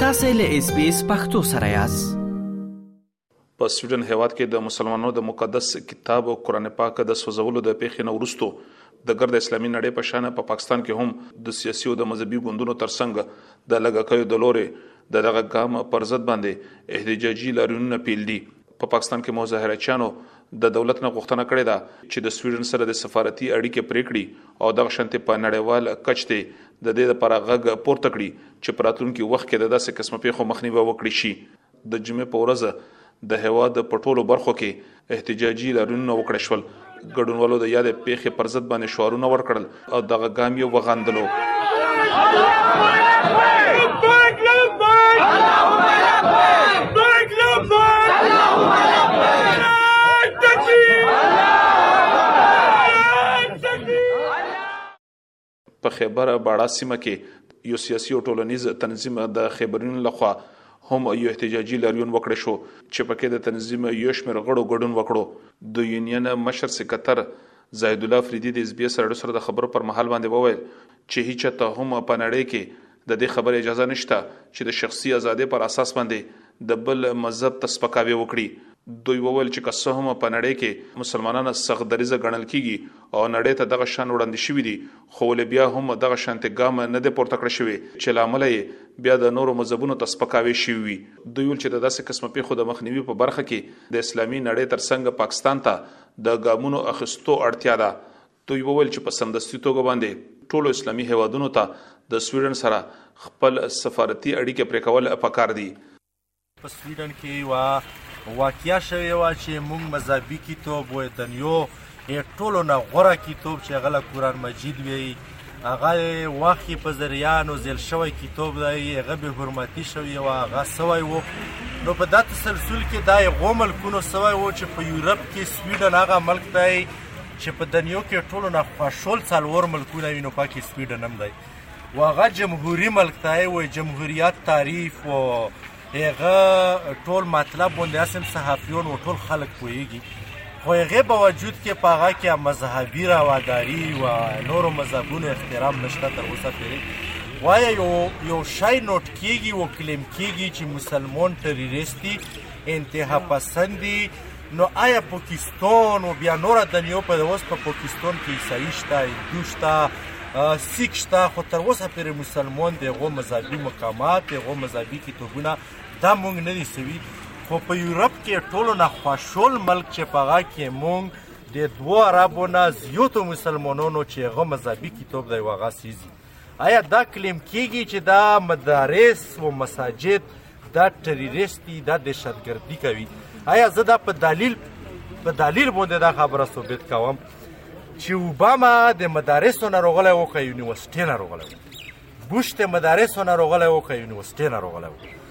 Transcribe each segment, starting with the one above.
تاسو له اس بي اس پختو سره یاست په سویډن هیواد کې د مسلمانانو د مقدس کتاب او قران پاک د سوزولو د پیښې نه ورستو د ګرد اسلامي نړۍ په شان په پاکستان کې هم د سیاسي او د مذهبي ګوندونو ترڅنګ د لګکیو د لوري د دغه ګام پر ضد باندې احتجاجي لاريونونه پیل دي په پاکستان کې مظاهره چیانو د دولت نه غوښتنه کړې ده چې د سویډن سره د سفارتي اړیکې پرې کړي او دغه شانتي په نړیوال کچ ته د دې لپاره غږ پورته کړي چې پراتلونکي وخت کې د داسې قسمه پیښو مخنیوي وکړي شي د جمعې په ورځ د هوا د پټولو برخو کې احتجاجي لارینونه وکړې شول ګډونوالو د یاد پیښې پر ضد باندې شعارونه ورکړل او دغه ګام یې وغندلو په خیبر باړه سیمه کې یو سیاسي او ټولنیز تنظیم د خیبرین لخوا هم یو احتجاجي لاریون وکړ شو چې پکې د تنظیم یو شمېر غړو ګډون وکړو د یونین مشر سکتر زاهد الله فریدي د اس بي اس رادیو سره د خبرو پر مهال باندې وویل چې هیڅ ته هم په نړۍ کې د دې خبرې اجازه نشته چې د شخصي ازادۍ پر اساس باندې د بل مذهب ته سپکاوی وکړي دوی وویل چې که څه هم په نړۍ کې مسلمانان سخت دریزه ګڼل کیږي او نړۍ ته دغه شان وړاندې شوي دي خو ولې بیا هم دغه شانتې ګام نه دی پورته کړی شوی چې لامل یې بیا د نورو مذهبونو ته سپکاوی شوی وي دوی ویل چې د داسې قسمه پیښو د مخنیوي په برخه کې د اسلامي نړۍ ترڅنګ پاکستان ته د ګامونو اخیستو اړتیا ده دوی وویل چې په سمدستي توګه باندې ټولو اسلامي هیوادونو ته د سویډن سره خپل سفارتي اړیکې پرې کول پکار دي. په سویډن کې یوه واقعه شوې وه چې موږ مذهبي کتاب و دنیو یې ټولو نه غوره کتاب چې هغه له قرآن مجید وی هغه وخت په ذریعانو زیل شوی کتاب دی هغه به حرمتي شوی و هغه سوی و نو په دا تسلسل کې دا غو ملکونو سوی و چې په یورپ کې سویډن هغه ملک دی چې په دنیا کې ټولو نه خوشحال څلور ملکونه وي نو پکې سویډن هم دی و هغه جمهوري ملک ته و جمهوریت تعریف و هغه ټول مطلب باندې اسم صحافیون او ټول خلک پوهیږي خو هغه باوجود کې په هغه کې مذهبي رواداري و نورو مذهبونو احترام نشته تر اوسه پورې وایي یو یو شی نوټ کیږي او کلیم کیږي چې مسلمان تروریستی انتها پسندي نو ایا پوکیستون او بیا نوره دنیو په اوس په پوکیستون کې عیسائی شته هندو شته سیک شته خو تر اوسه پرې مسلمون دی غو مذهبي مقامات دی غو مذهبي کتابونه دا مونږ نه دي سوي خو په یورپ کې ټولو نه خوشول ملک چې په هغه کې مونږ د دوه عربو نه زیاتو مسلمانانو چې هغه مذهبي کتاب دی هغه سیزي آیا دا کلیم کیږي چې دا مدارس و مساجد دا ټریریست دي دا دهشتګردي کوي آیا زه دا په دلیل په دلیل باندې دا خبره ثابت کوم چې اوباما د مدارسو نه راغلی و که یونیورسټۍ نه راغلی و بوش د مدارسو نه راغلی و که یونیورسټۍ نه راغلی و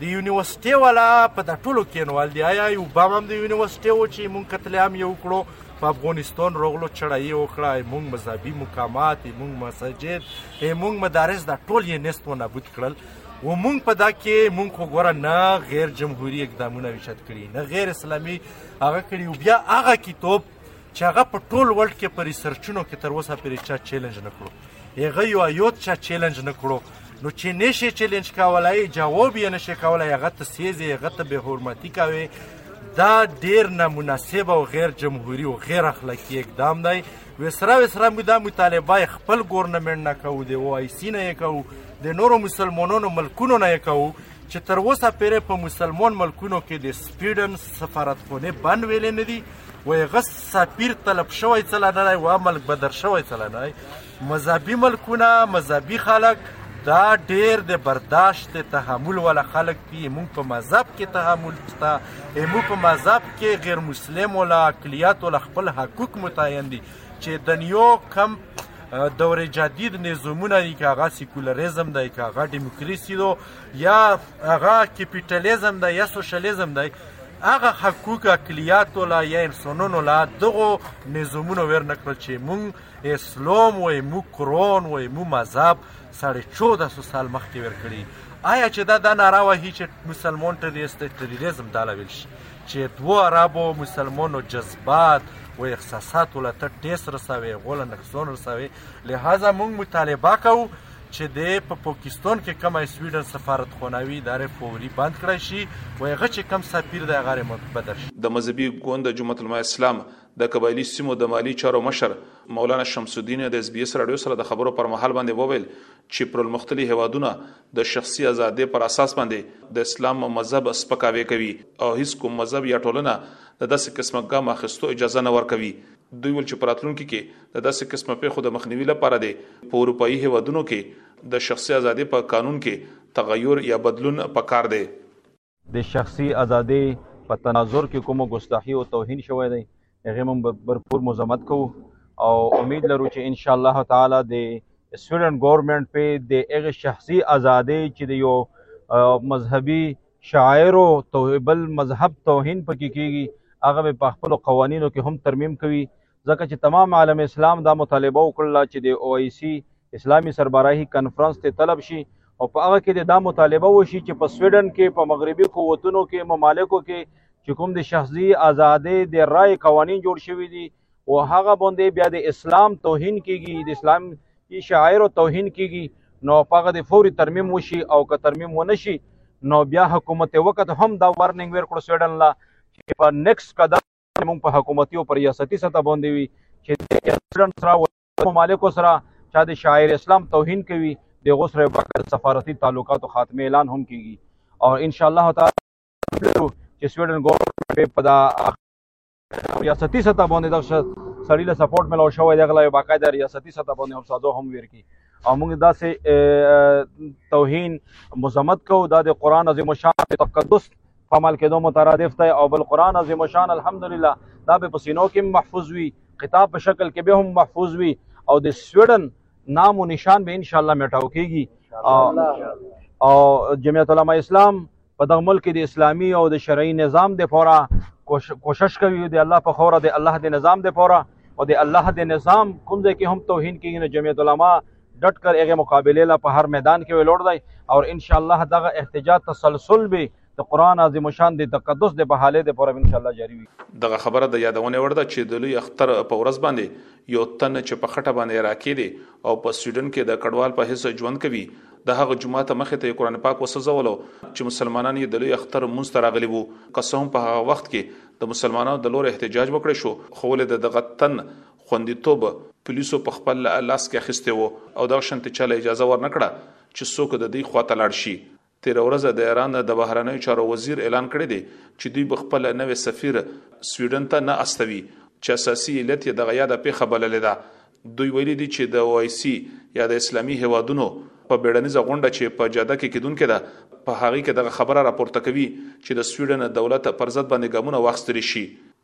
د یونیورسټي والا په دا ټولو کینوال دی آیا یو بم هم د یونیورسټي و چې مونږ قتل عام یو کړو په افغانستان رغلو چړای وکړه مونږ مذهبي مقامات مونږ مسجد مونږ مدارس دا ټول یې نست و نابود کړل و مونږ په دا کې مونږ خو ګوره نه غیر جمهوری اقدامونه وشت کړی نه غیر اسلامي هغه کړی بیا هغه کتاب چې هغه په ټول ورلډ کې په ریسرچونو کې تر اوسه پرې چا چیلنج نه کړو هغه یو یوت چا چیلنج نه کړو نو چې نشي چیلنج کولای جواب یې نشي کولای هغه ته سیزي هغه ته به حرمتي کوي دا ډیر نامناسب او غیر جمهوری او غیر اخلاقی اقدام دی وسره وسره موږ دا مطالبه خپل ګورنمنت نه کوو د او آی سی نه کوو د نورو مسلمانانو ملکونو نه کوو چې تر اوسه پېرې په مسلمون ملکونو کې د سپیډن سفارتخونې بند ویلې نه دي و هغه سفیر طلب شوی څه لا نه دی و ملک بدر شوی څه لا نه دی مذهبي ملکونه مذهبي خلک دا ډیر د برداشت د تحمل ولا خلک دي موږ په مذهب کې تحمل شته موږ په مذهب کې غیر مسلم ولا اقلیت ولا خپل حقوق متعین دي چې د نیو کم دور جدید نظامونه دي که هغه سیکولریزم دی که هغه دیموکراسي ده یا هغه کپیټالیزم دی یا سوشلیزم دی هغه حقوق اقلیاتو لا یا انسانونو لا دغو نظامونو ور نکړل چې مونږ اسلام وای مو قرآن وای مو مذهب ساڑھے چودہ سو سال مخکې ور کړی آیا چې دا دا ناره وهي چې مسلمان ټریست ټریزم دا لویل شي چې دوو عربو مسلمانو جذبات و احساسات ولته ټیس رسوي غول نقصان رسوي لهدا مونږ مطالبه کوو چې د په پاکستان کې کوم سویډن سفارت خونوي دا ری فوري بند کړی شي و هغه چې کم سفیر د غیر متبدل شي د مذهبي ګوند جمعیت علماء اسلام د قبایلي سیمو د مالي چارو مشر مولانا شمس الدین د اس بي اس رادیو سره د خبرو پر مهال باندې وویل چې پرمختللي هوادونه د شخصي ازادۍ پر اساس باندې د اسلام مذهب سپکاوی کوي او هیڅ کوم مذهب یا ټولنه د داسې قسمه ګام اخیستو اجازه نه ورکوي دوی ول چې پراتلونکو کې د داسې قسمه پېښو د مخنیوي لپاره دې په اروپايي هېوادونو کې د شخصي ازادۍ په قانون کې تغیر یا بدلون په کار دی. د شخصي ازادۍ په تناظر کې کومه ګستاخي او توهین شوی دی، د هغې موږ بھرپور مذمت کوو او امید لرو چې ان شاءالله تعالی د سویډن ګورنمنټ پۀ د هغې شخصي ازادۍ چې د یو مذهبي شاعرو بل مذهب توهین پکې کېږي، هغه به پخپلو قوانینو کې هم ترمیم کوي ځکه چې تمام عالم اسلام دا مطالبه وکړله چې د او آی سی اسلامي سربراهي کانفرنس ته طلب شي او په هغه کې دا مطالبه وشي چې په سویډن کې په مغربي قوتونو کې ممالکو کې چې کوم د شخصي ازادۍ د رای قوانین جوړ شوي دي او هغه باندې بیا د اسلام توهین کیږي د اسلام شاعر توهین کیږي نو په هغه د فوري ترمیم وشي او که ترمیم ونه شي نو بیا حکومت وکړه هم دا وارننګ ورکړو سویډن لا چې په نیکسټ قدم موږ په حکومتي او پر ریاستي سطح باندې وي چې د سره ممالکو سره چا د شاعر اسلام توهین کوي د غسر بکر سفارتي تعلقاتو خاتمه اعلان هم کیږي او ان شاء الله تعالی چې سویډن ګورنمنت په دا ریاستي سطح باندې د سړی له سپورټ ملو شوې دغه لا باقاعده ریاستي سطح باندې هم سازو هم ویر کی او موږ داسې توهین مزمت کو دا د قران عظیم شان تقدس په عمل کېدو مترادف دی او بل قران عظیم شان الحمدلله دا به په سینو کې محفوظ وي کتاب په شکل کې به هم محفوظ وي او د سویډن نام او نشان به ان شاء الله میټاو کیږي او جمعیت علما اسلام په دغه ملک د اسلامي او د شرعي نظام د پوره کوشش کوي د الله په خوره د الله د نظام د پوره او د الله د نظام کوم ځای کې هم توهین کیږي جمعیت علما ډټ کر هغه مقابله لا په هر میدان کې ولور دی او ان شاء الله دغه احتجاج تسلسل به د قران عظیم شان د تقدس د بحاله د پر ان شاء الله جاری وي دغه خبره د یادونه ورده چې د لوی اختر په ورځ باندې یو تن چې په خټه باندې راکې دي او په سویډن کې د کډوال په حصہ ژوند کوي د هغه جمعه ته مخه ته قران پاک وسوځولو چې مسلمانان یې د لوی اختر مونږ ته راغلي وو قسم په هغه وخت کې د مسلمانانو د لور احتجاج وکړ شو خو له دغه تن خوندیتوب پولیسو په خپل لاس کې اخیستی و او دغه شانتې چا له اجازه ورنه کړه چې څوک د دوی خواته لاړ شي. تېره ورځ د ایران د بهرنیو چارو وزیر اعلان کړی دی چې دوی به خپل نوی سفیر سویډن ته نه استوي چې اساسي علت یې دغه یاده پېښه بللې ده. دوی ویلي دي چې د او آی سي یا د اسلامي هېوادونو په بېړنیزه غونډه چې په جده کې کېدونکې ده په هغې کې دغه خبره راپورته کوي چې د سویډن دولت پر ضد باندې ګامونه واخیستل شي.